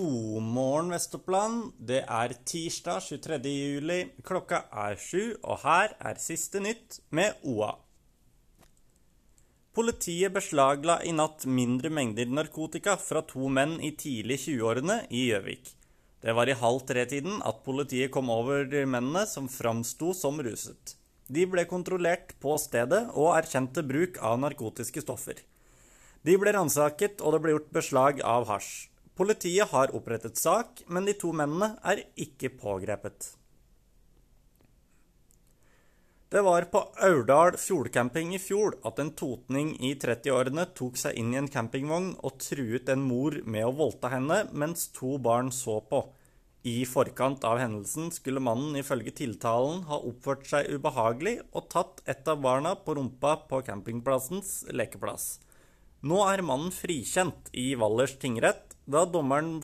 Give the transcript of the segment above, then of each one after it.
Maren Vestoppland. Det er tirsdag 23. juli. Klokka er sju, og her er siste nytt med OA. Politiet beslagla i natt mindre mengder narkotika fra to menn i tidlig 20-årene i Gjøvik. Det var i halv tre-tiden at politiet kom over de mennene som framsto som ruset. De ble kontrollert på stedet og erkjente bruk av narkotiske stoffer. De ble ransaket, og det ble gjort beslag av hasj. Politiet har opprettet sak, men de to mennene er ikke pågrepet. Det var på Aurdal fjordcamping i fjor at en totning i 30-årene tok seg inn i en campingvogn og truet en mor med å voldta henne mens to barn så på. I forkant av hendelsen skulle mannen ifølge tiltalen ha oppført seg ubehagelig og tatt et av barna på rumpa på campingplassens lekeplass. Nå er mannen frikjent i Valdres tingrett da dommeren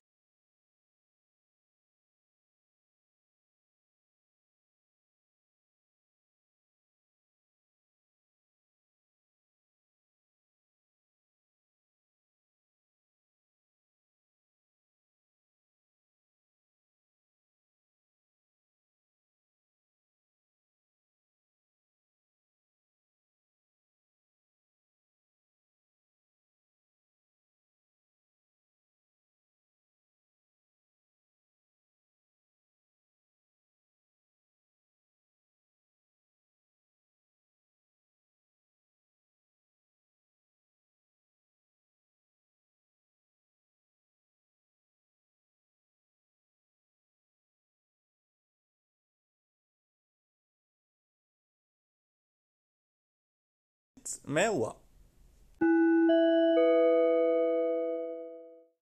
med OA.